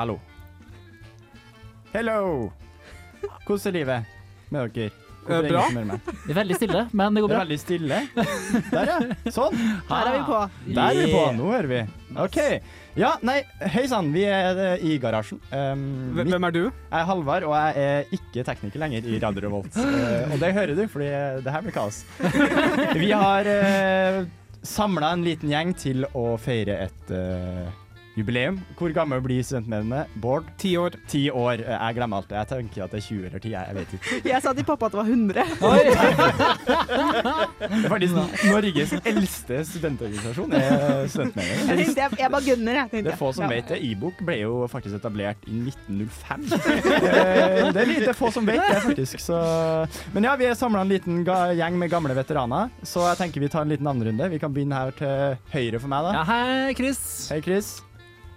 Hallo. Hello! Hvordan er livet med dere? Hvorfor er bra. ingen som hører meg? Det er veldig stille, men det går Det er bra. veldig stille. Der, ja. Sånn. Her er vi på. Der er vi på. Nå hører vi. OK. Ja, nei, hei sann. Vi er eh, i garasjen. Um, Hvem hvem er du? Jeg er Halvard, og jeg er ikke tekniker lenger i Radio Revolt. Eh, og det hører du, fordi det her blir kaos. Vi har uh, samla en liten gjeng til å feire et eh, jubileum. Hvor gammel blir studentmediene? Bård? Ti år. Ti år. Eh, Jeg glemmer alltid. Jeg tenker at det er 20 eller 10. Jeg vet ikke. Jeg sa til pappa at det var 100. Det er faktisk Norges eldste studentorganisasjon. er studentmediene. Jeg, bare gunner, jeg. Det er få som Ja. vet det. E-bok ble jo faktisk etablert i 1905. Eh, det er lite få som vet det, faktisk. Så. Men ja, vi er samla en liten gjeng med gamle veteraner, så jeg tenker vi tar en liten andrerunde. Vi kan begynne her til høyre for meg, da. Ja, hei, Chris. Hei, Chris.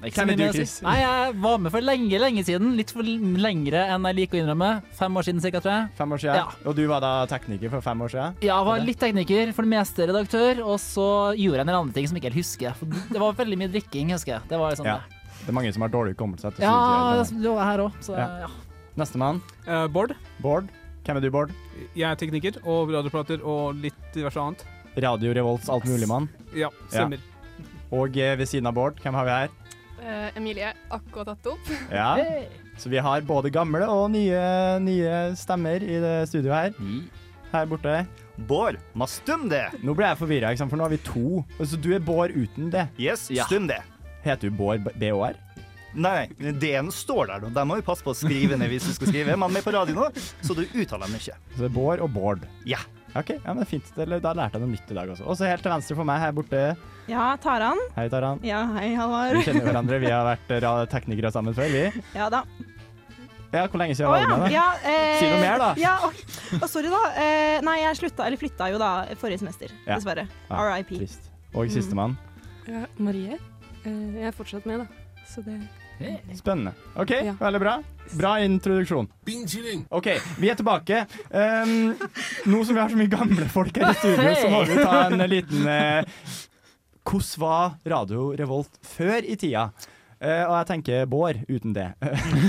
Ikke Hvem er du. Chris? Nei, jeg var med for lenge, lenge siden. Litt for lengre enn jeg liker å innrømme. Fem år siden cirka, tror jeg. Fem år siden. Ja. Og du var da tekniker for fem år siden? Ja, jeg var litt tekniker, for det meste redaktør, og så gjorde jeg en del andre ting som ikke helt husker. For det var veldig mye drikking, husker jeg. Det var liksom Ja. det. Det er mange som har dårlig hukommelse Ja, det var her òg, så Ja. ja. Nestemann. Uh, Bård. Bård. Hvem er du, Bård? Jeg er tekniker og radioprater og litt diverse annet. Radio Revolts altmuligmann. Ja, stemmer. Og eh, ved siden av Bård, hvem har vi her? Eh, Emilie akkurat tatt opp. Ja. Så vi har både gamle og nye, nye stemmer i det studioet her. Her borte. Bård, ma stum det! Nå ble jeg forvirra, for nå har vi to. Så du er Bård uten det. Yes, Ja. stum det. Heter du Bård B- BÅR? Nei, D-en står der, da. den må vi passe på å skrive ned hvis du skal skrive. Man er på radio nå, så du uttaler mye. Så det er Bård og Bård. Ja. OK, ja, men fint. Da lærte jeg noe nytt i dag også. Og så helt til venstre for meg her borte. Ja, Taran. Hei, Taran. Ja, hei, Vi kjenner hverandre. Vi har vært teknikere sammen før, vi. Ja da. Ja, Hvor lenge siden Å var det med ja eh, Si noe mer, da. Ja, å, å, sorry, da. Eh, nei, jeg slutta, eller flytta jo da forrige semester. Ja. Dessverre. Ja, RIP. Trist. Og sistemann. Ja, Marie. Eh, jeg er fortsatt med, da. Så det Spennende. OK, Ja. veldig bra. Bra introduksjon. OK, vi er tilbake. Um, nå som vi har så mye gamle folk her i studio, så må vi ta en liten uh, Hvordan var Radio Revolt før i tida? Uh, og jeg tenker Bård, uten det.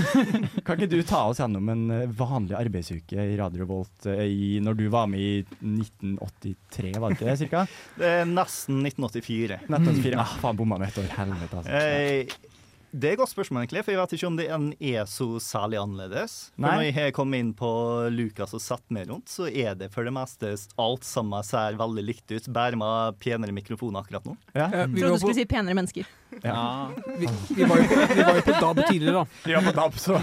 kan ikke du ta oss gjennom en eh, vanlig arbeidsuke i Radio Revolt uh, i, når du var med i 1983, var det ikke det cirka? Det er nesten 1984. 1984. Ah, faen, bomma med et år. Helvete, altså. Eh, det er et godt spørsmål, egentlig, for jeg vet ikke om det er så særlig annerledes. For Nei. når jeg har kommet inn på Lukas og satt meg rundt, så er det for det meste alt sammen ser veldig likt ut, bare med penere mikrofoner akkurat nå. Ja. Eh, vi, Trodde du skulle si penere mennesker. Ja. vi, vi, var jo på, vi var jo på DAB tidligere, da. Ja, på DAB, så,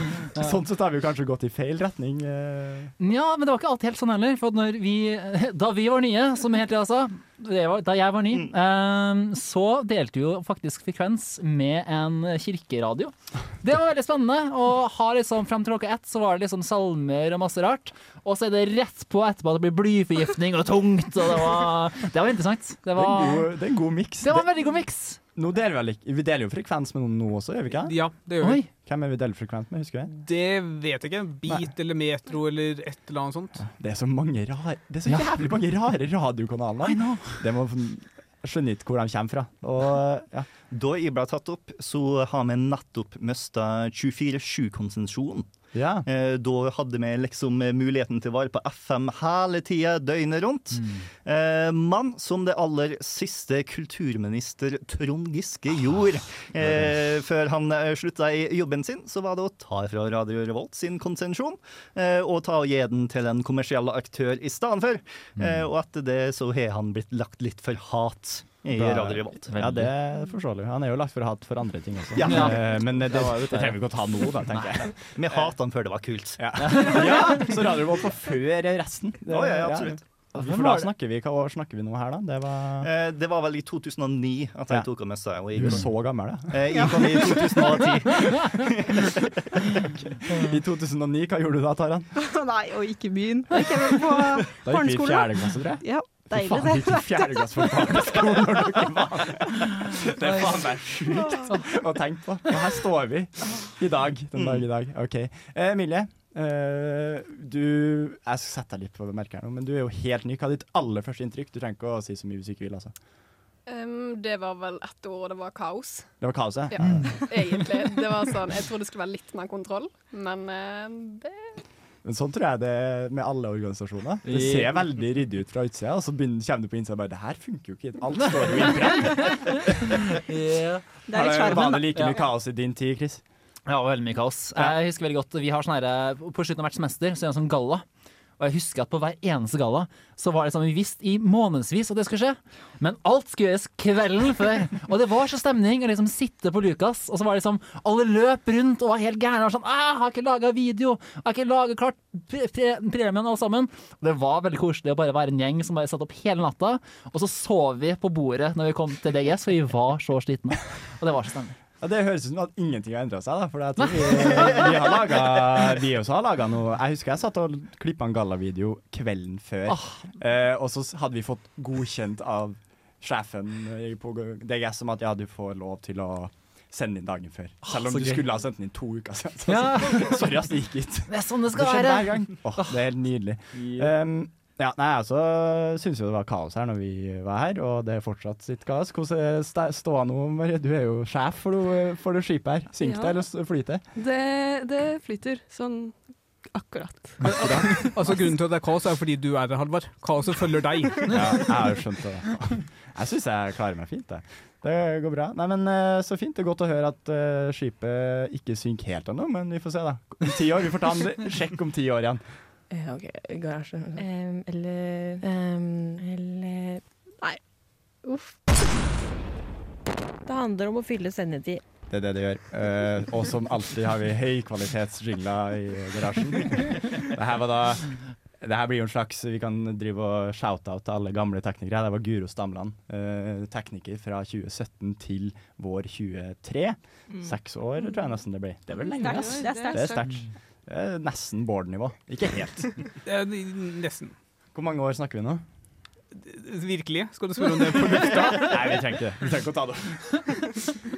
sånn sett har vi jo kanskje gått i feil retning. eh. Ja, men det var ikke alltid helt sånn heller. For når vi, da vi var nye, som helt til sa, var, da jeg var ny, eh, så delte vi jo faktisk frekvens med en kirkeradio. Det var veldig spennende. Og har liksom Frem til klokka ett så var det liksom salmer og masse rart. Og så er det rett på etterpå at det blir blyforgiftning og tungt. Og det var, det var interessant. Det Det er en var, god, det er en god miks. det var en veldig god miks. Nå deler vi, vi deler jo frekvens med noen nå også, gjør vi ikke? Ja, det gjør vi. Oi. Hvem er vi deler frekvens med, husker vi? Det vet jeg ikke. Beat eller Metro eller et eller annet sånt. Det er så mange rare Det er så Ja. jævlig mange rare radiokanaler. I know. Det må jeg skjønner ikke hvor de kommer fra. Og ja. Da jeg ble tatt opp, så har vi nettopp mista 24-7 konsensjonen. ja. Eh, da hadde vi liksom muligheten til å være på FM hele tida, døgnet rundt. Eh, men som det aller siste kulturminister Trond Giske gjorde eh, før han eh, slutta i jobben sin, så var det å ta fra Radio Revolt sin konsensjon eh, og ta og gi den til en kommersiell aktør i stedet for. Eh, og etter det så har han blitt lagt litt for hat. I Radio Revolt. Ja, det er forståelig. Han er jo lagt for hat for andre ting også. Ja. Eh, Men det, det, Det trenger vi ikke å ta nå, da, tenker jeg. Vi hata han før det var kult. Ja, ja så Radio Revolt var før resten. Det, oh, ja, ja, absolutt. For da snakker vi, hva år snakker vi nå her, da? Det var Eh, det var vel i 2009 at jeg Ja. tok av meg seg. Du er så gammel, da. eh, jeg kom i 2010. I 2009, hva gjorde du da, Taran? Nei, og ikke begynn. Jeg gikk på Da gikk vi i fjerde klasse, tror jeg. ja, deilig faen, det. gikk i fjerde klasse på barneskolen når dere var Det er faen meg sjukt å tenke på. Og her står vi i dag, den dag i dag. OK. Eh, Emilie, eh, du Jeg skal sette deg litt på merket her nå, men du er jo helt ny. Hva er ditt aller første inntrykk? Du trenger ikke å si så mye hvis du ikke vil, altså. Um, det var vel ett år, og det var kaos. Det var kaoset? Ja, egentlig. Det var sånn, Jeg trodde det skulle være litt mer kontroll, men eh, det Men sånn tror jeg det er med alle organisasjoner. Det ser veldig ryddig ut fra utsida, og så begynner, kommer du på innsida og bare Det her funker jo ikke. Alt står jo i brann. Yeah. Det er litt Var skjermen, det like mye kaos i din tid, Chris? Ja, veldig mye kaos. Jeg husker veldig godt, vi har sånn her, På slutten av hvert semester så er det en sånn galla. Og jeg husker at på hver eneste galla så var det sånn vi visste i månedsvis at det skulle skje. Men alt skulle gjøres kvelden før. Og det var så stemning å liksom sitte på Lukas, og så var det liksom Alle løp rundt og var helt gærne. Og sånn, «Ah, 'Jeg har ikke laga video! Jeg har ikke laga klart pre- pre- premien, alle sammen.' Og det var veldig koselig å bare være en gjeng som bare satt opp hele natta. Og så sov vi på bordet når vi kom til DGS, for vi var så slitne. Og det var så stemning. Ja, Det høres ut som at ingenting har endra seg. da For jeg tror vi, vi har laget, Vi også har laga noe Jeg husker jeg satt og klippa en gallavideo kvelden før. Eh, og så hadde vi fått godkjent av sjefen på DGS om at ja, du får lov til å sende inn dagen før. Selv om så du gøy. skulle ha sendt den inn to uker siden. Så, Ja. Sorry, ass, det gikk ikke. Det er sånn det Det være. hver gang. Oh, det er helt nydelig. Um, ja, nei, jeg synes syns jo det var kaos her når vi var her, og det er fortsatt sitt kaos. Hvordan står det nå, Marie? Du er jo sjef for det, for det skipet her. Synker det eller flyter? Det, det flyter sånn akkurat. akkurat. Altså Grunnen til at det er kaos, er fordi du er her, Halvard. Kaoset følger deg. Ja, jeg har skjønt det. Jeg syns jeg klarer meg fint, det. Det går bra. Nei, men eh, Så fint. Det er godt å høre at uh, skipet ikke synker helt ennå, men vi får se, da. Om ti år. Vi får ta en sjekk om ti år igjen. Eh, OK, garasje. Em, eller Um, Eller Nei. Uff. Det handler om å fylle sendetid. Det er det det gjør. Uh, og som alltid har vi høykvalitetsjingler i garasjen. det her var da det her blir jo en slags Vi kan drive og shout-out til alle gamle teknikere. Det var Guro Stamland, eh, tekniker fra 2017 til vår 23. Seks år, tror jeg nesten det blir. Det er vel lenge, ass. Det er sterkt. Er nesten Bård-nivå. Ikke helt. Eh, Nesten. Hvor mange år snakker vi nå? Virkelig? Skal du spørre om det på lufta? Nei, vi trenger ikke det. Vi trenger ikke å ta det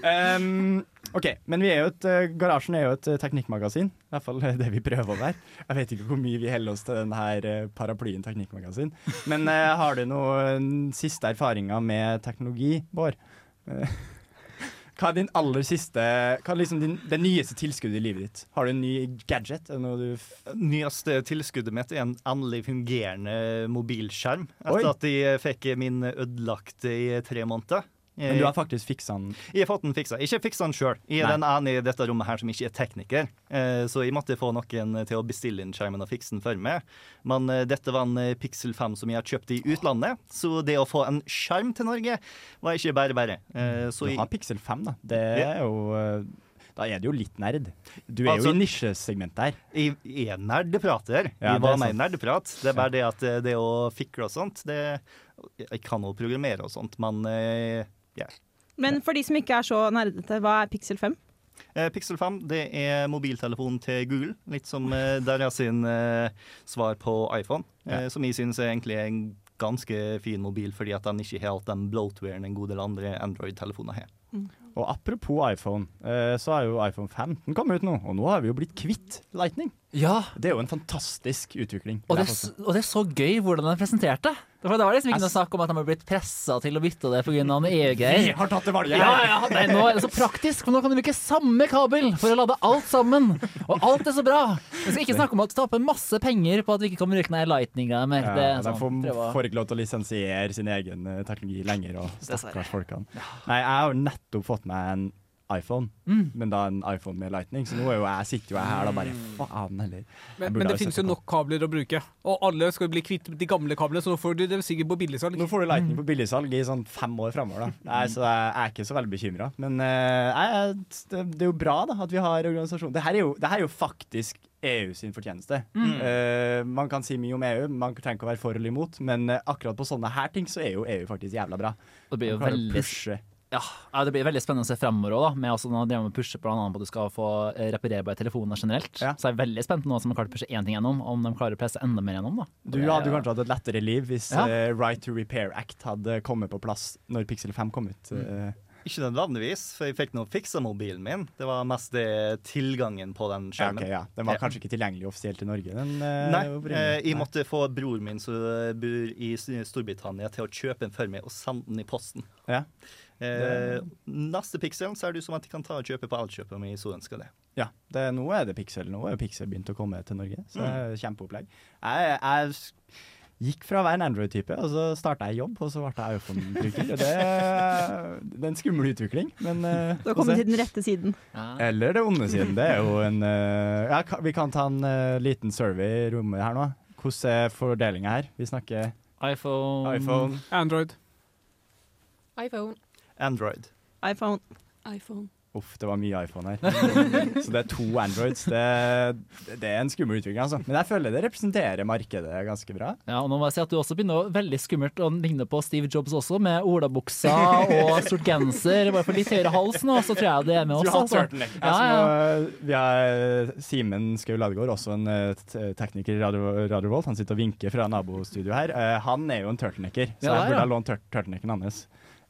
um, OK, men vi er jo et, uh, garasjen er jo et uh, teknikkmagasin. I hvert fall det vi prøver å være. Jeg vet ikke hvor mye vi holder oss til denne her, uh, paraplyen teknikkmagasin. Men eh, har du noen siste erfaringer med teknologi, Bård? Hva er din aller siste Hva er liksom din, det nyeste tilskuddet i livet ditt? Har du en ny gadget? Nyeste tilskuddet mitt er en endelig fungerende mobilskjerm. Oi. Etter at jeg fikk min ødelagt i tre måneder. Men du har faktisk fiksa den? Jeg har fått den fiksa. Ikke fiksa den sjøl. Jeg er den ene i dette rommet her som ikke er tekniker. Eh, så jeg måtte få noen til å bestille inn skjermen og fikse den for meg. Men eh, dette var en eh, Pixel 5 som jeg har kjøpt i utlandet, så det å få en skjerm til Norge var ikke bare bare. Eh, så Du har Pixel 5, da. Det er jo eh, Da er du jo litt nerd. Du er Altså- jo i nisjesegmentet her. jeg, jeg er nerdeprater. Ja, jeg var med i nerdeprat. Det er bare det at eh, det å fikle og sånt det, Jeg kan jo programmere og sånt, men ja. Men for de som ikke er så nerdete, hva er Pixel 5? Eh, Pixel 5 det er mobiltelefonen til Google. Litt som eh, deres sin eh, svar på iPhone. Eh, som jeg synes er egentlig en ganske fin mobil, fordi at den ikke har alt den bloatwaren en god del andre Android-telefoner har. Og apropos iPhone, eh, så har jo iPhone 15 kommet ut nå, og nå har vi jo blitt kvitt Lightning. Ja, Det er jo en fantastisk utvikling. og det, er og det er så gøy hvordan den presenterte. For det var liksom ikke noe Jeg snakk om at de har blitt pressa til å bytte det pga. noen EU-greier. har tatt det valget! Ja, ja, nei, nå er det så praktisk, for nå kan du bruke samme kabel for å lade alt sammen. Og alt er så bra. Vi skal ikke snakke om at du taper masse penger på at vi ikke kan bruke den lightninga mer. Det Ja, er de sånn, får, får ikke lov til å lisensiere sin egen eh, teknologi lenger. Og stakkars folkene. Nei, jeg har nettopp fått meg en iPhone, Mm. men da en iPhone med lightning. Så nå er jo jeg, sitter jo jeg her da bare faen heller. Men, men det finnes jo nok kabler å bruke, og alle skal bli kvitt de gamle kablene, så nå får du det sikkert på billigsalg. Nå får du lightning på billigsalg i sånn fem år framover, da. Nei, så jeg er ikke så veldig bekymra. Men eh, jeg, det, det er jo bra da at vi har organisasjon. Det her er jo, det her er jo faktisk EU sin fortjeneste. Mm. Uh, man kan si mye om EU, man trenger ikke å være for eller imot, men eh, akkurat på sånne her ting så er jo EU faktisk jævla bra. Det blir jo veldig. Ja, ja, det blir veldig spennende å se fremover òg, med også når de driver med pushe blant annet på at du skal få eh, reparerbare telefoner generelt. Ja. Så jeg er veldig spent nå som har klart å pushe én ting gjennom, om de klarer å presse enda mer gjennom. da. Du hadde jo kanskje hatt et lettere liv hvis Ja. eh, Right to Repair Act hadde kommet på plass når Pixel 5 kom ut. Mm. Ikke nødvendigvis, for jeg fikk nå fiksa mobilen min. Det var mest det tilgangen på den Ja, skjermen. ok, ja. Den var kanskje ikke tilgjengelig offisielt i Norge? Den, eh, Nei, eh, jeg måtte få bror min som bor i Storbritannia, til å kjøpe den for meg og sende den i posten. Ja. Eh, neste Pixel så er det jo som at de kan ta og kjøpe på altkjøpet om jeg så ønsker det. Ja, det, nå er det Pixel. Nå er Pixel begynt å komme til Norge, så det Mm. er kjempeopplegg. Jeg, jeg gikk fra å være en Android-type, og så starta jeg jobb, og så ble jeg iPhone-bruker. Det, det er en skummel utvikling, men Du har kommet til den rette siden. Eller det onde siden. Det er jo en eh, ja, Vi kan ta en eh, liten survey i rommet her nå. Hvordan er fordelinga her? Vi snakker iPhone, iPhone. Android. iPhone. Android. iPhone. iPhone. Uff, det var mye iPhone her. Så det er to Androids. Det, det er en skummel utvikling, altså. Men jeg føler det representerer markedet ganske bra. Ja, og nå må jeg si at Du også begynner å veldig skummelt å ligne på Steve Jobs også, med olabuksa og sort genser. Bare for litt høyere hals nå, så tror jeg det er med Du oss. har Altså. turtleneck. Ja, Altså, ja. vi har Simen Skau Ladegård, også en eh, tekniker i Radio, Radio Volt. Han sitter og vinker fra nabostudioet her. Eh, han er jo en turtlenecker, så Ja, jeg burde ha lånt tur turtlenecken hans.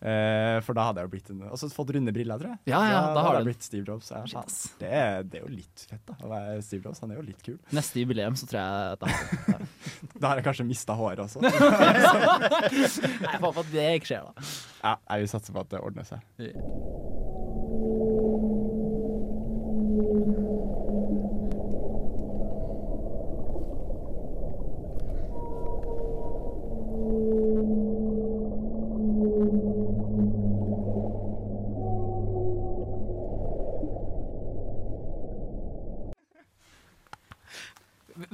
Eh, for da hadde jeg jo blitt en, også fått runde briller, tror jeg. Ja, ja, da har du- jeg blitt Steve Jobs. Ja, Shit, ass. det, er, det er jo litt fett, da. Å være Steve Jobs. Han er jo litt kul. Neste jubileum så tror jeg at jeg har. Da har jeg kanskje mista håret også. Nei, Jeg håper at det ikke skjer, da. Ja, jeg vil satse på at det ordner seg.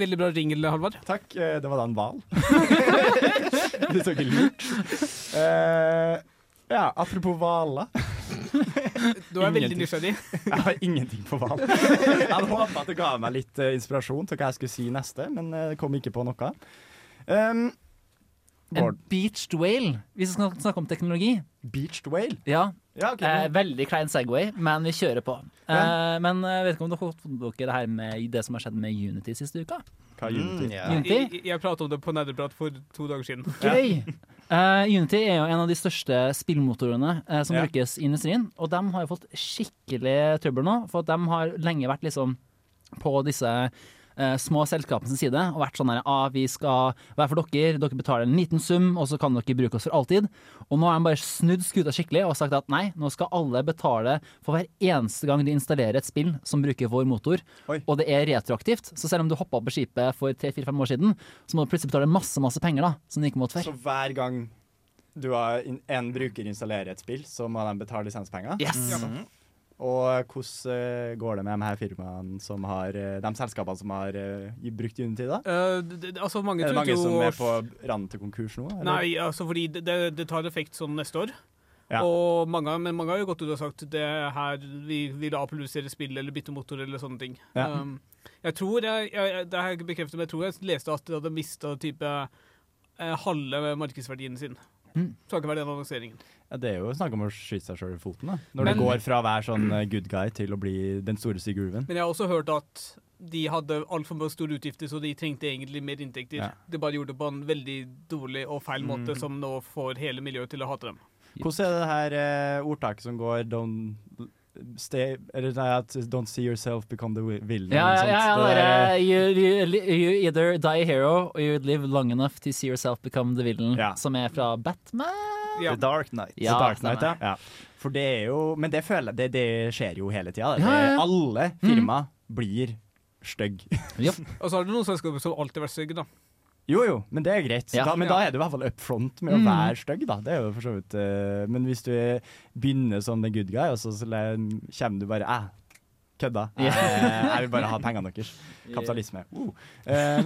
Veldig bra ringel, Halvard. Takk. eh, Det var da en hval. det så ikke lurt. Uh, ja, apropos hvaler. Du er veldig nysgjerrig. Jeg har ingenting på hval. Jeg hadde håpa at det ga meg litt uh, inspirasjon til hva jeg skulle si neste, men det kom ikke på noe. Um, En beached whale, hvis vi skal snakke om teknologi. beached whale? Ja, Ja, okay. eh, Veldig klein Segway, men vi kjører på. Eh, men jeg vet ikke om dere har fått dere det her med det som har skjedd med Unity siste uka? Hva er Unity? Mm, yeah. Unity? Jeg, jeg pratet om det på Nederprat for to dager siden. Gøy! Uh, Unity er jo en av de største spillmotorene uh, som yeah. brukes i industrien. Og de har jo fått skikkelig trøbbel nå, for at de har lenge vært liksom på disse eh, små selskapenes side og vært sånn her ah, vi skal være for dere, dere betaler en liten sum, og så kan dere bruke oss for alltid. Og nå har de bare snudd skuta skikkelig og sagt at nei, nå skal alle betale for hver eneste gang de installerer et spill som bruker vår motor, Oi. og det er retroaktivt. Så selv om du hoppa på skipet for tre-fire-fem år siden, så må du plutselig betale masse, masse penger da, som du ikke måtte før. Så hver gang du har en bruker installerer et spill, så må de betale lisenspenger? Yes! Mhm. Og hvordan eh, går det med de her firmaene som har eh, De selskapene som har eh, brukt Unity, da? Eh, det, altså, Er det mange som er på randen til konkurs nå? eller? Nei, altså fordi det, det, tar effekt sånn neste år. Ja. Og mange, men mange har jo gått ut og sagt det her, vi vil apellusere spill eller bytte motor eller sånne ting. Ja. Um, jeg tror, jeg, jeg, det er bekreftet, men jeg tror jeg leste at de hadde mista type eh, halve markedsverdien sin. Mm. Takket være den annonseringen. Ja, det er jo snakk om å skyte seg sjøl i foten, da. Når Men- du går fra å være sånn eh, good guy til å bli den store ulven. Men jeg har også hørt at de hadde altfor store utgifter, så de trengte egentlig mer inntekter. Ja. De bare gjorde det på en veldig dårlig og feil måte, mm. som nå får hele miljøet til å hate dem. Hvordan er det her eh, ordtaket som går don't stay Eller nei, at don't see yourself become the villain. Ja, ja, ja, ja er, der, you, you, you either die a hero or you live long enough to see yourself become the villain, Ja. som er fra Batman. Ja. The Dark Knight. Ja, The Dark Knight, ja. ja. For det er jo Men det føler jeg Det, det skjer jo hele tida. Ja, ja, ja. Alle firma blir stygge. Og så har du noen selskaper som alltid har vært stygge, da. Jo jo, men det er greit. Ja. Da, men Ja. da er du i hvert fall up front med å Mm. være stygg, da. Det er jo for så vidt uh, Men hvis du er- begynner som the good guy, og så, så kommer du bare eh, kødda. Jeg, jeg vil bare ha pengene deres. Kapitalisme. Uh. Eh,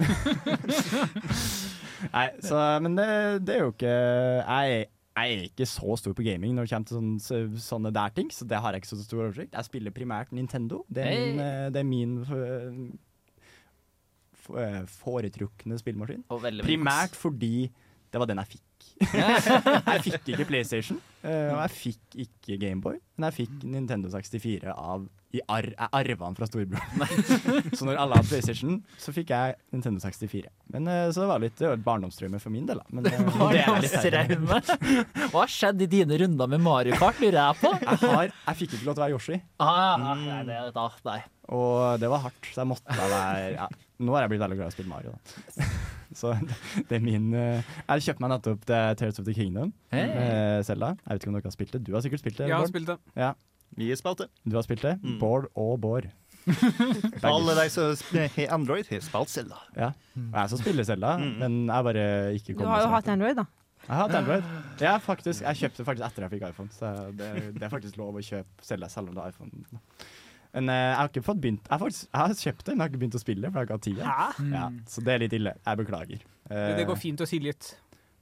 Nei, så Men det, det er jo ikke jeg, jeg er ikke så stor på gaming når det kommer til sånne, sånne der ting, så det har jeg ikke så stor oversikt. Jeg spiller primært Nintendo. Det er min, hey. det er min eh, eh, foretrukne spillmaskin. Primært fordi det var den jeg fikk. Jeg fikk ikke PlayStation, eh, og jeg fikk ikke Gameboy, men jeg fikk Nintendo 64 av i ar Jeg arva den fra storebroren. så når alle hadde PlayStation, så fikk jeg Nintendo 64. Men eh, Så det var litt det var et barndomstraume for min del, da. Men, eh. Barndomstraume. Hva har skjedd i dine runder med Mario Kart, lurer jeg på? jeg, har, jeg fikk ikke lov til å være Yoshi, Ah, nei, det, da, nei. og det var hardt. Så jeg måtte være ja. Nå har jeg blitt veldig glad i å spille Mario, da. Så det, det er min eh, Jeg kjøpte meg nettopp The Tears of the Kingdom. Hey. med Zelda. Jeg vet ikke om dere har spilt det. Du har sikkert spilt det? Jeg har Bård? spilt det. Ja, Vi spilt det du har spilt det. Mm. Bård og Bård. Alle de som har Android, har spilt Zelda. Ja. Og jeg som spiller Zelda, Mm. men jeg bare ikke kommer Du har jo hatt Android, da. Jeg har hatt Android. Ja, faktisk. Jeg kjøpte faktisk etter jeg fikk iPhone, så det, det er faktisk lov å kjøpe Selda selv om det er iPhone. Men eh, jeg har ikke fått begynt Jeg har, faktisk, jeg har kjøpt det, men jeg har ikke begynt å spille, for jeg har ikke hatt tida. Ja, så det er litt ille. Jeg beklager. Eh, Det går fint å tilgitt.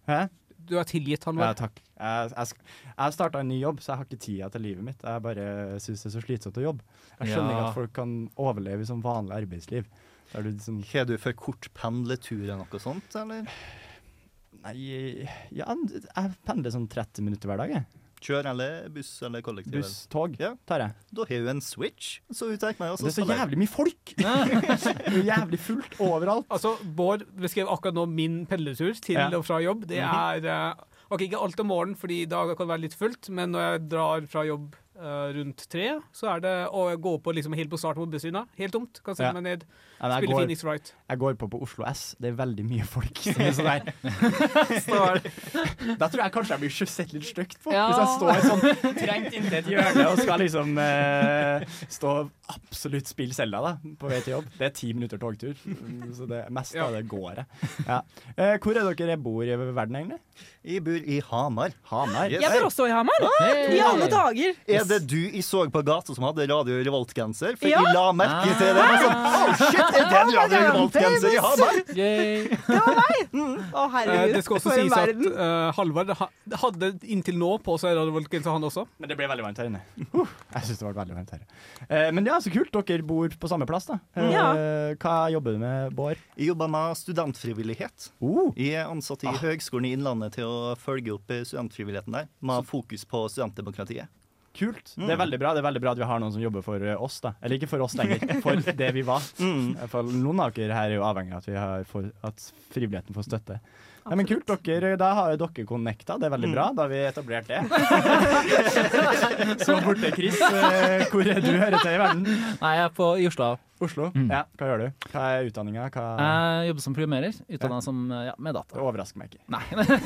Hæ? Du har tilgitt han Ja, takk. Jeg, jeg, jeg har starta en ny jobb, så jeg har ikke tida til livet mitt. Jeg bare syns det er så slitsomt å jobbe. Jeg skjønner Ja. ikke at folk kan overleve i sånn vanlig arbeidsliv. Har du liksom du for kort pendletur eller noe sånt, eller? Nei, ja, jeg pendler sånn 30 minutter hver dag, jeg. Kjør eller buss eller kollektiv? Buss, tog Ja. tar jeg. Da har du en Switch, så ut tenker meg. Det er så jævlig mye folk! det er jævlig fullt overalt. Altså, Bård beskrev akkurat nå min pendletur til Ja. og fra jobb. Det er eh, Ok, ikke alt om morgenen, fordi da kan det være litt fullt, men når jeg drar fra jobb uh, rundt tre, så er det å gå på liksom helt på starten på busslinja. Helt tomt. Kan sette Ja. meg ned, Ja, men går, Phoenix Wright. jeg går på på Oslo S. Det er veldig mye folk. som det er sånn der. Da tror jeg kanskje jeg blir sett litt stygt på. Ja. Hvis jeg står sånn trengt inntil et hjørne og skal liksom eh, stå absolutt spille Selda da, på vei til jobb. Det er ti minutter togtur, så det meste Ja. av det går jeg. Ja. Eh, hvor er dere bor i verden, egentlig? Jeg bor i Hamar. Hamar? Yes. Jeg bor også i Hamar! Hey. I alle dager! Er det du jeg så på gata som hadde Radio Revolt-genser? For Ja. jeg la merke til det. Men sånn, oh shit, er det en Radio Revolt-genser i Hamar? Gøy. Å, Eh, herregud. det skal også for sies at uh, Halvard hadde inntil nå på seg Radio Volkensa, han også. Men det ble veldig varmt her inne. Uh, jeg syns det ble veldig varmt her. Uh, men ja, så kult. Dere bor på samme plass, da. Uh, Ja. Hva jobber du med, Bård? Jeg jobber med studentfrivillighet. Uh, Jeg er ansatt i Høgskolen i Innlandet til å følge opp eh, studentfrivilligheten der, med fokus på studentdemokratiet. Kult. Det er veldig bra Det er veldig bra at vi har noen som jobber for eh, oss. da Eller ikke for oss lenger, for det vi var. Mm. For Noen av dere her er jo avhengig av at, vi har for, at frivilligheten får støtte. Nei, men kult, dere, Da har jo dere connecta. Det er veldig bra. Da har vi etablert det. Så borte, Chris. eh, Hvor er du hører til i verden? Nei, jeg er på, i Oslo. Oslo. Ja, Hva gjør du? Hva er utdanninga? Hva Jeg jobber som programmerer, utdanna ja. ja, med Det overrasker meg ikke. Nei.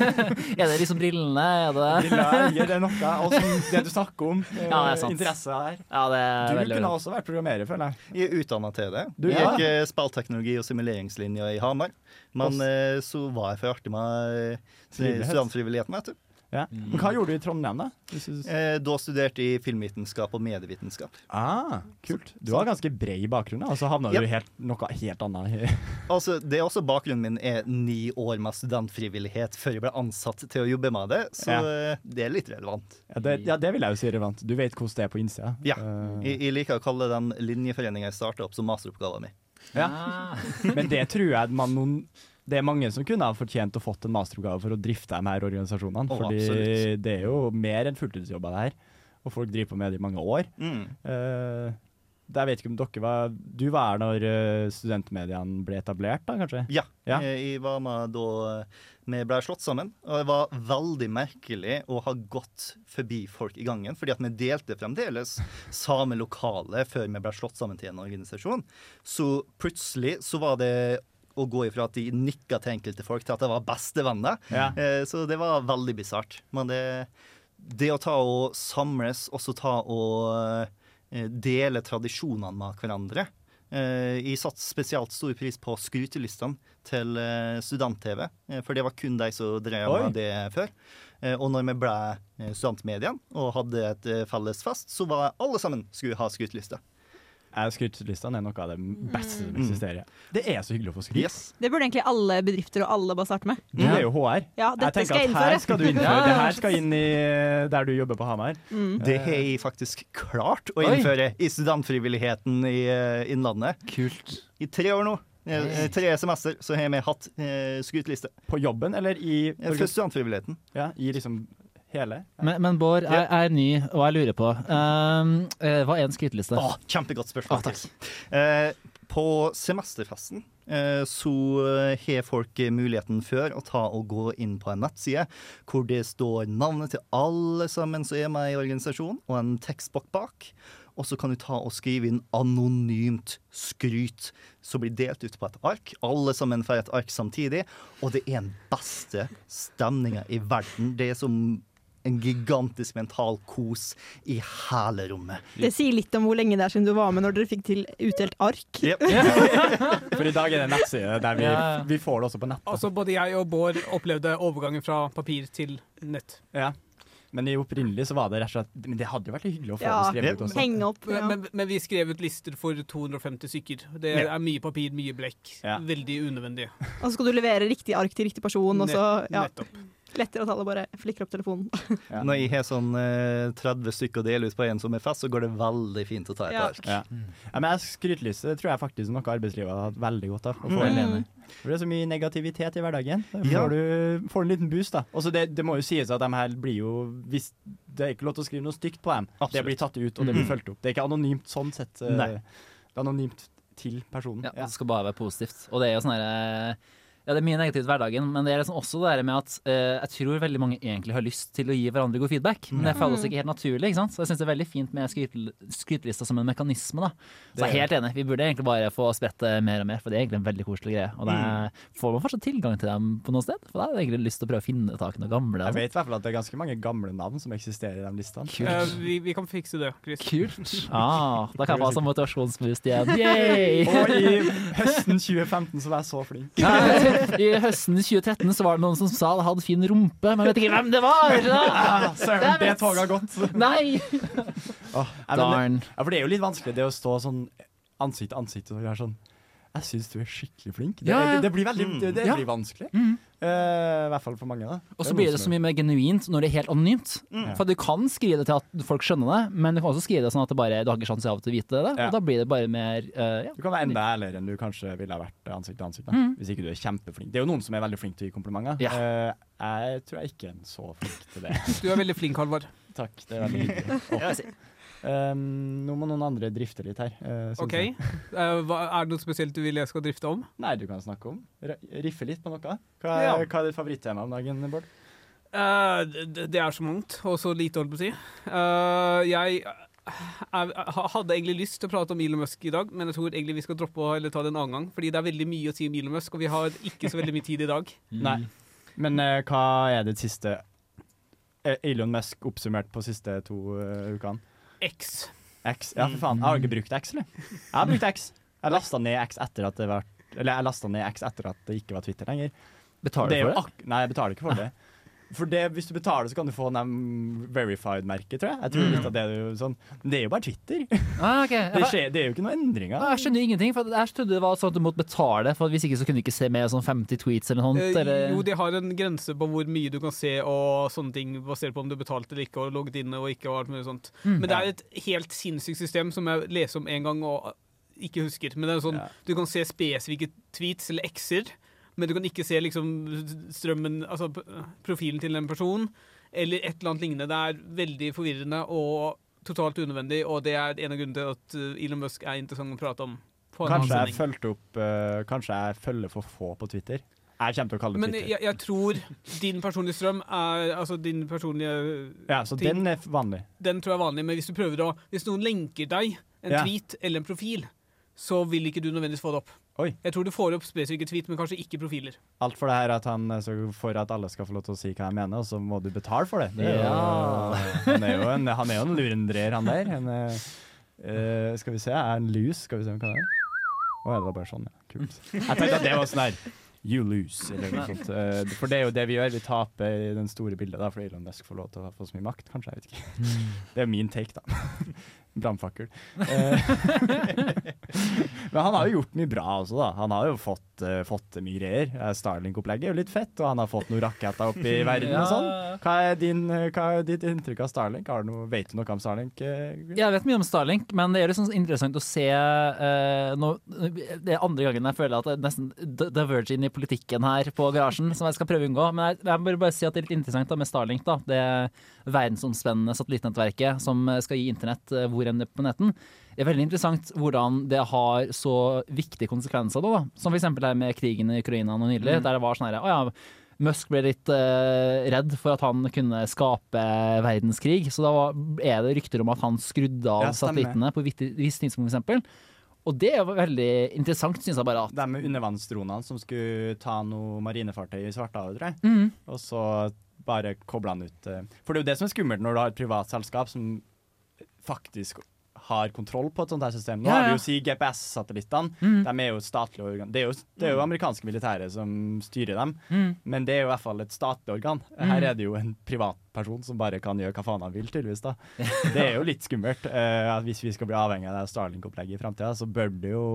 er det liksom brillene? Er det Briller, gir det noe? Og det du snakker om. eh, Ja, det er sant. Interesse her. Ja, det er Eh, Du veldig kunne også vært programmerer, føler jeg. Jeg er utdanna til det. Du, jeg ja. gikk eh, spillteknologi og simuleringslinja i Hamar. Men eh, så var jeg for artig med eh, studentfrivilligheten, vet du. Ja. Men hva gjorde du i Trondheim, da? Eh, Da studerte jeg filmvitenskap og medievitenskap. Ah, kult. Du har ganske bred bakgrunn, og så havna yep. du i helt, noe helt annet. Altså, det er også Bakgrunnen min er ni år med studentfrivillighet før jeg ble ansatt til å jobbe med det, så Ja. eh, det er litt relevant. Ja, det, ja, det vil jeg jo si relevant. Du vet hvordan det er på innsida. Ja. Uh... Jeg, jeg liker å kalle den linjeforeninga jeg starta opp, som masteroppgaven min. Ja. Ah. Men det tror jeg man noen det er mange som kunne ha fortjent å fått en masteroppgave for å drifte de her organisasjonene. Oh, fordi absolutt. det er jo mer enn fulltidsjobber, det her. Og folk driver på med det i mange år. Mm. Uh, jeg vet ikke om dere var Du var her når eh, studentmediene ble etablert, da kanskje? Ja. Ja. Eh, Jeg var med da vi ble slått sammen. Og det var veldig merkelig å ha gått forbi folk i gangen, fordi at vi delte fremdeles samme lokale før vi ble slått sammen til en organisasjon. Så plutselig så var det å gå ifra at de nikka til enkelte folk, til at det var bestevenner. Ja. Eh, Så det var veldig bisart. Men det, det å ta og samles, også ta og eh, dele tradisjonene med hverandre, Eh, jeg satte spesielt stor pris på skrytelistene til eh, Student-TV, eh, for det var kun de som drev med det før. Eh, og når vi ble eh, studentmediene og hadde et eh, felles fest, så var alle sammen skulle ha skryteliste. Eh, Skrytelistene er noe av det beste som Mm. eksisterer. Det er så hyggelig å få skryt. Yes. Det burde egentlig alle bedrifter og alle bare starte med. Du er jo HR. Ja, Jeg dette tenker skal jeg innføre. her skal du innføre. Ja. Det her skal inn i der du jobber på Hamar. Mm. Det har jeg faktisk klart å Oi. innføre i studentfrivilligheten i eh, Innlandet. Kult. I tre år nå. I Tre semester så har vi hatt eh, skryteliste. På jobben eller i, Eh, For studentfrivilligheten. ja, i liksom hele? Men, men Bård, jeg, jeg er ny, og jeg lurer på um, Hva er en skryteliste? Å, kjempegodt spørsmål. Å, takk. Chris. Eh, på semesterfesten eh, så eh, har folk muligheten før å ta og gå inn på en nettside hvor det står navnet til alle sammen som er med i organisasjonen, og en tekstbok bak. Og så kan du ta og skrive inn anonymt skryt, som blir delt ut på et ark. Alle sammen får et ark samtidig, og det er den beste stemninga i verden. Det er som en gigantisk mental kos i hele rommet. Det sier litt om hvor lenge det er siden du var med når dere fikk til utdelt ark. Yep. For i dag er det nettside der vi, vi får det også på nettet. Altså, både jeg og Bård opplevde overgangen fra papir til nett. Ja. Men i opprinnelig så var det rett og slett Men det hadde jo vært hyggelig å få Ja. det skrevet ut også. Henge opp. Ja. Men, men vi skrev ut lister for 250 stykker. Det Ja. er mye papir, mye blekk. Ja. Veldig unødvendig. Og så skal du levere riktig ark til riktig person, og så ja, Nettopp. Lettere at alle bare flikker opp telefonen. Ja. Når jeg har sånn eh, 30 stykker å dele ut på en som er fast, så går det veldig fint å ta et Ja. ark. Ja. Ja, men jeg skryteliste tror jeg faktisk noe arbeidslivet har hatt veldig godt av. Å få Mm. For det er så mye negativitet i hverdagen. Da får, Ja. du, får en liten boost, da. Også det, det må jo sies at de her blir jo hvis, Det er ikke lov til å skrive noe stygt på dem. Det blir tatt ut, og det blir Mm. fulgt opp. Det er ikke anonymt sånn sett. eh, Nei. Det er anonymt til personen. Ja, Ja. Det skal bare være positivt. Og det er jo sånn herre ja, det er mye negativt i hverdagen, men det er liksom også det der med at eh, jeg tror veldig mange egentlig har lyst til å gi hverandre god feedback, men det føles ikke helt naturlig. ikke sant? Så jeg syns det er veldig fint med skrytel- skrytelista som en mekanisme. da. Så jeg er helt enig, vi burde egentlig bare få spredt det mer og mer, for det er egentlig en veldig koselig greie. Og det er, får man fortsatt tilgang til dem på noe sted? For da har jeg egentlig lyst til å prøve å finne tak i noen gamle. Jeg vet i hvert fall at det er ganske mange gamle navn som eksisterer i de listene. Eh, vi, vi kan fikse det, Chris. Kult. Ah, da kan jeg få sånn motivasjonsboost igjen. Yay! Og i høsten 2015 så var jeg så flink. Ja, I høsten 2013 så var det noen som sa det hadde fin rumpe, men vet ikke hvem det var! Ah, Søren, det toget har gått. Nei! Oh, det, Darn. ja, for det er jo litt vanskelig det å stå sånn ansikt til ansikt og gjøre sånn Jeg syns du er skikkelig flink. Det, Ja, ja. det, blir veldig det, det Ja. blir vanskelig. Mm. Uh, I hvert fall for mange. Og så blir det så mye mer genuint når det er helt anonymt. Mm. For du kan skrive det til at folk skjønner det, men du kan også skrive det sånn at det bare, du har ikke sjanse av til å vite det. Ja. Og da blir det bare mer uh, ja. Du kan være enda ærligere enn du kanskje ville ha vært ansikt til ansikt. Da. Mm. Hvis ikke du er kjempeflink. Det er jo noen som er veldig flink til å gi komplimenter. Ja. Eh, jeg tror jeg ikke er så flink til det. Du er veldig flink, Halvard. Takk. Det er veldig hyggelig. Um, nå må noen andre drifte litt her. Uh, OK. Eh, hva, er det noe spesielt du vil jeg skal drifte om? Nei, du kan snakke om. R riffe litt på noe. Hva er, Ja. hva er ditt favorittema om dagen, Bård? Uh, det, det er så mangt, og så lite, holdt på å si. Eh, jeg jeg ha- hadde egentlig lyst til å prate om Elon Musk i dag, men jeg tror egentlig vi skal droppe å ta det en annen gang. Fordi det er veldig mye å si om Elon Musk, og vi har ikke så veldig mye tid i dag. Nei. Men eh, hva er det siste eh, Elon Musk oppsummert på siste to eh, ukene? X. X? Ja, for faen. Jeg har ikke brukt X, eller? Jeg har brukt X. Jeg lasta ned X etter at det var Eller jeg lasta ned X etter at det ikke var Twitter lenger. Betaler er du for det? Nei, jeg betaler ikke for det. For det, hvis du betaler, så kan du få den verified-merket, tror jeg. Jeg tror mm. at det er jo sånn Men det er jo bare Twitter. Ah, okay. Det, skjer, det er jo ikke noen endringer. Ah, jeg skjønner ingenting, for jeg trodde det var sånn at du måtte betale, for hvis ikke så kunne du ikke se mer sånn 50 tweets eller noe Eh, sånt. Eller? jo, de har en grense på hvor mye du kan se og sånne ting, basert på om du betalte eller ikke, og logget inn og ikke, og alt mulig sånt. Mm. Men det er et helt sinnssykt system som jeg leser om en gang og ikke husker. Men det er sånn, Ja. du kan se spesifikke tweets eller x-er, men du kan ikke se liksom strømmen, altså profilen til en person, eller et eller annet lignende. Det er veldig forvirrende og totalt unødvendig, og det er en av grunnene til at uh, Elon Musk er interessant å prate om. Kanskje jeg opp uh, Kanskje jeg følger for få på Twitter. Jeg kommer til å kalle det Men Twitter. jeg, jeg tror din personlige strøm er Altså din personlige ja, så ting- den er vanlig. Den tror jeg er vanlig, men hvis du prøver å Hvis noen lenker deg en Ja. tweet eller en profil, så vil ikke du nødvendigvis få det opp. Oi. Jeg tror du får opp spesifikke tweet, men kanskje ikke profiler. Alt for det her at han er så for at alle skal få lov til å si hva jeg mener, og så må du betale for det. det er jo, Ja. han, er jo en, han er jo en lurendreer, han der. Han er, eh, skal vi se, er han lus? Skal vi se hva det er? Å ja, det var bare sånn, ja. Kult. Jeg tenkte at det var sånn her You lose, eller noe sånt. Eh, For det er jo det vi gjør. Vi taper i den store bildet, da, fordi Elon Musk får lov til å få så mye makt, kanskje. Jeg vet ikke. Det er min take, da. Brannfakkel. Eh, Men han har jo gjort mye bra også, da. Han har jo fått, uh, fått mye greier. Eh, Starlink-opplegget er jo litt fett, og han har fått noen raketter opp i verden og sånn. Hva er, din, hva er ditt inntrykk av Starlink? Har du noe, vet du noe om Starlink? Jeg vet mye om Starlink, men det er liksom interessant å se uh, no, Det er andre gangen jeg føler at det er nesten diverging i politikken her på garasjen, som jeg skal prøve å unngå. Men jeg, jeg vil bare si at det er litt interessant da, med Starlink. da, Det verdensomspennende satellittnettverket som skal gi internett hvor er på netten. Det er veldig interessant hvordan det har så viktige konsekvenser, da, da. som f.eks. det med krigen i Ukraina nå nylig, der det var sånn her Å ja, Musk ble litt eh, redd for at han kunne skape verdenskrig, så da var, er det rykter om at han skrudde av Ja, satellittene på et visst tidspunkt, f.eks. Og det er veldig interessant, syns jeg bare. at De med undervannsdronene som skulle ta noe marinefartøy i Svartehavet, tror jeg. Mhm. Og så bare kobla han ut eh, For det er jo det som er skummelt når du har et privat selskap som faktisk har kontroll på et sånt her system. Nå Ja, har vi jo si GPS-satellittene. Mm. De er jo statlige statlig organ. Det er jo, det er jo amerikanske militære som styrer dem, mm. men det er jo i hvert fall et statlig organ. Her er det jo en privatperson som bare kan gjøre hva faen han vil, tydeligvis. da. Det er jo litt skummelt. Uh, hvis vi skal bli avhengig av det Starlink-opplegget i framtida, så bør det jo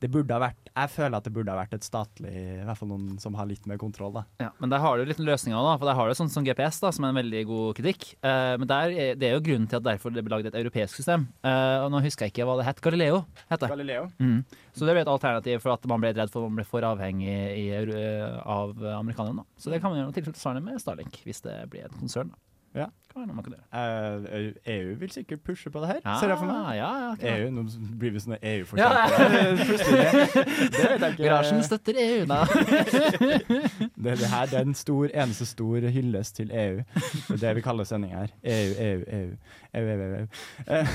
det burde ha vært, Jeg føler at det burde ha vært et statlig I hvert fall noen som har litt mer kontroll. da. Ja, men der har du litt løsninger, da. For der har du sånn som GPS, da, som er en veldig god kritikk. Eh, men der er, det er jo grunnen til at derfor det ble laget et europeisk system. Eh, og nå husker jeg ikke hva det het. Galileo het det. Galileo. Mm. Så det ble et alternativ for at man ble redd for at man ble for avhengig i, eh, av amerikanerne. Så det kan man gjøre noe tilsvarende med Starlink, hvis det blir et konsern. da. Ja. Eh, EU vil sikkert pushe på det her, Ja, ser jeg for meg. Ja, ja. EU, Nå blir vi sånne EU-forkjempere. Ikke. Garasjen støtter EU, da. Det, det her det er en stor, eneste stor hyllest til EU. Det er det vi kaller sendinga her. EU, EU, EU. EU, EU, EU. Uh,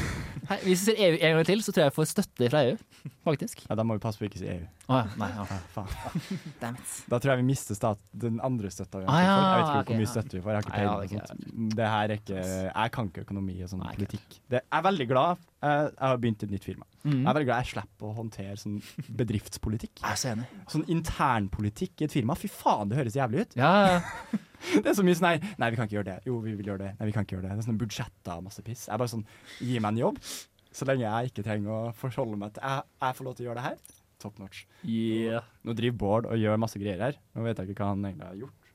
Hei, hvis vi sier EU en gang til, så tror jeg jeg får støtte fra EU. Faktisk. ja, da må vi passe på å ikke si EU. Oh, ja. Nei, ja. Ja, faen. Damn it. Da tror jeg vi mister stat, den andre støtta vi har Ah, ja. Jeg vet ikke okay, hvor mye ja. støtte vi får. Jeg har ikke peiling. Det her er ikke Jeg kan ikke økonomi og sånn Nei, politikk. Det, jeg er veldig glad jeg, jeg har begynt et nytt firma. Mm. Jeg er veldig glad jeg slipper å håndtere sånn bedriftspolitikk. Jeg er så enig. Sånn internpolitikk i et firma. Fy faen, det høres jævlig ut. Ja, ja. Det er så mye sånn nei, Nei, vi kan ikke gjøre det. Jo, vi vil gjøre det. Nei, vi kan ikke gjøre det. Det er sånne budsjetter og masse piss. Jeg er bare sånn Gi meg en jobb, så lenge jeg ikke trenger å forholde meg til Jeg, jeg får lov til å gjøre det her. Top notch. Yeah. Nå driver Bård og gjør masse greier her. Nå vet jeg ikke hva han egentlig har gjort.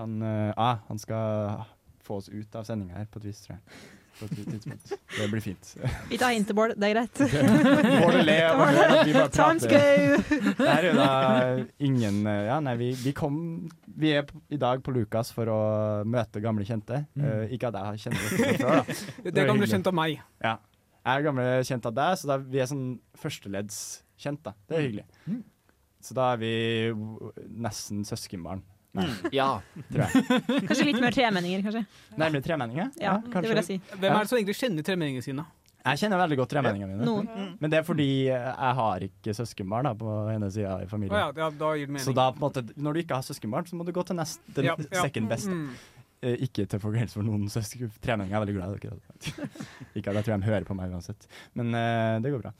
Han, eh, ah, han skal få oss ut av sendinga her på et vis, tror jeg. På et tidspunkt. Det blir fint. Vi tar Bård. Det er greit. Bård og Le og vi bare Times prater. go! Det er jo da ingen Ja, nei, vi, vi kom Vi er i dag på Lukas for å møte gamle kjente. Eh, ikke at jeg har kjent dere før, da. Det er gamle bli kjent av meg. Ja. Jeg er gamle kjent av deg, så da, vi er sånn førsteleddskjent, da. Det er hyggelig. Så da er vi nesten søskenbarn. Nei, ja. tror jeg. Kanskje litt mer tremenninger, kanskje. Nærmere tremenninger? Ja, det vil jeg si. Hvem er det som egentlig kjenner tremenningene sine? Jeg kjenner veldig godt tremenningene mine. Noen. Men det er fordi jeg har ikke søskenbarn da, på hennes side i familien. ja, ja, da gir det mening. Så da, på en måte, når du ikke har søskenbarn, så må du gå til nest, den Ja, ja. second best. Mm. Eh, ikke til forkleinelse for noen søsken. Tremenninger er veldig glad i dere. ikke at jeg tror de hører på meg uansett. Men uh, det går bra.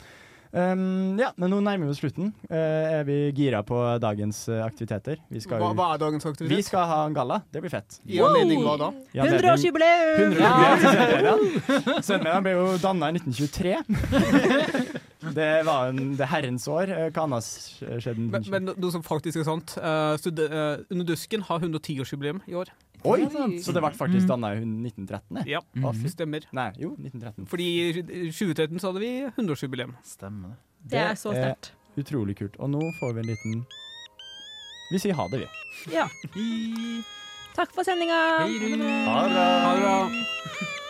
Um, ja, men nå nærmer vi oss slutten. Uh, er vi gira på dagens eh, aktiviteter? Vi skal, Hva, hva er dagens aktivitet? vi skal ha en galla. Det blir fett. I anledning hva da? 100-årsjubileum! 100 til Sønnemedien. Sønnemedien ble jo danna i 1923. Det var en, det herrens år. Eh, Hva annet skjedde? Men, men noe som faktisk er sant. Uh, eh, Under dusken har 110-årsjubileum i år. Oi! Så det ble faktisk danna i 1913? det? Ja, mm -hmm. stemmer. Nei, jo, 1913. Fordi i 2013 så hadde vi 100-årsjubileum. Stemmer det. Det er så sterkt. Utrolig kult. Og nå får vi en liten Vi sier ha det, vi. Ja. Takk for sendinga. Ha det. Ha det bra.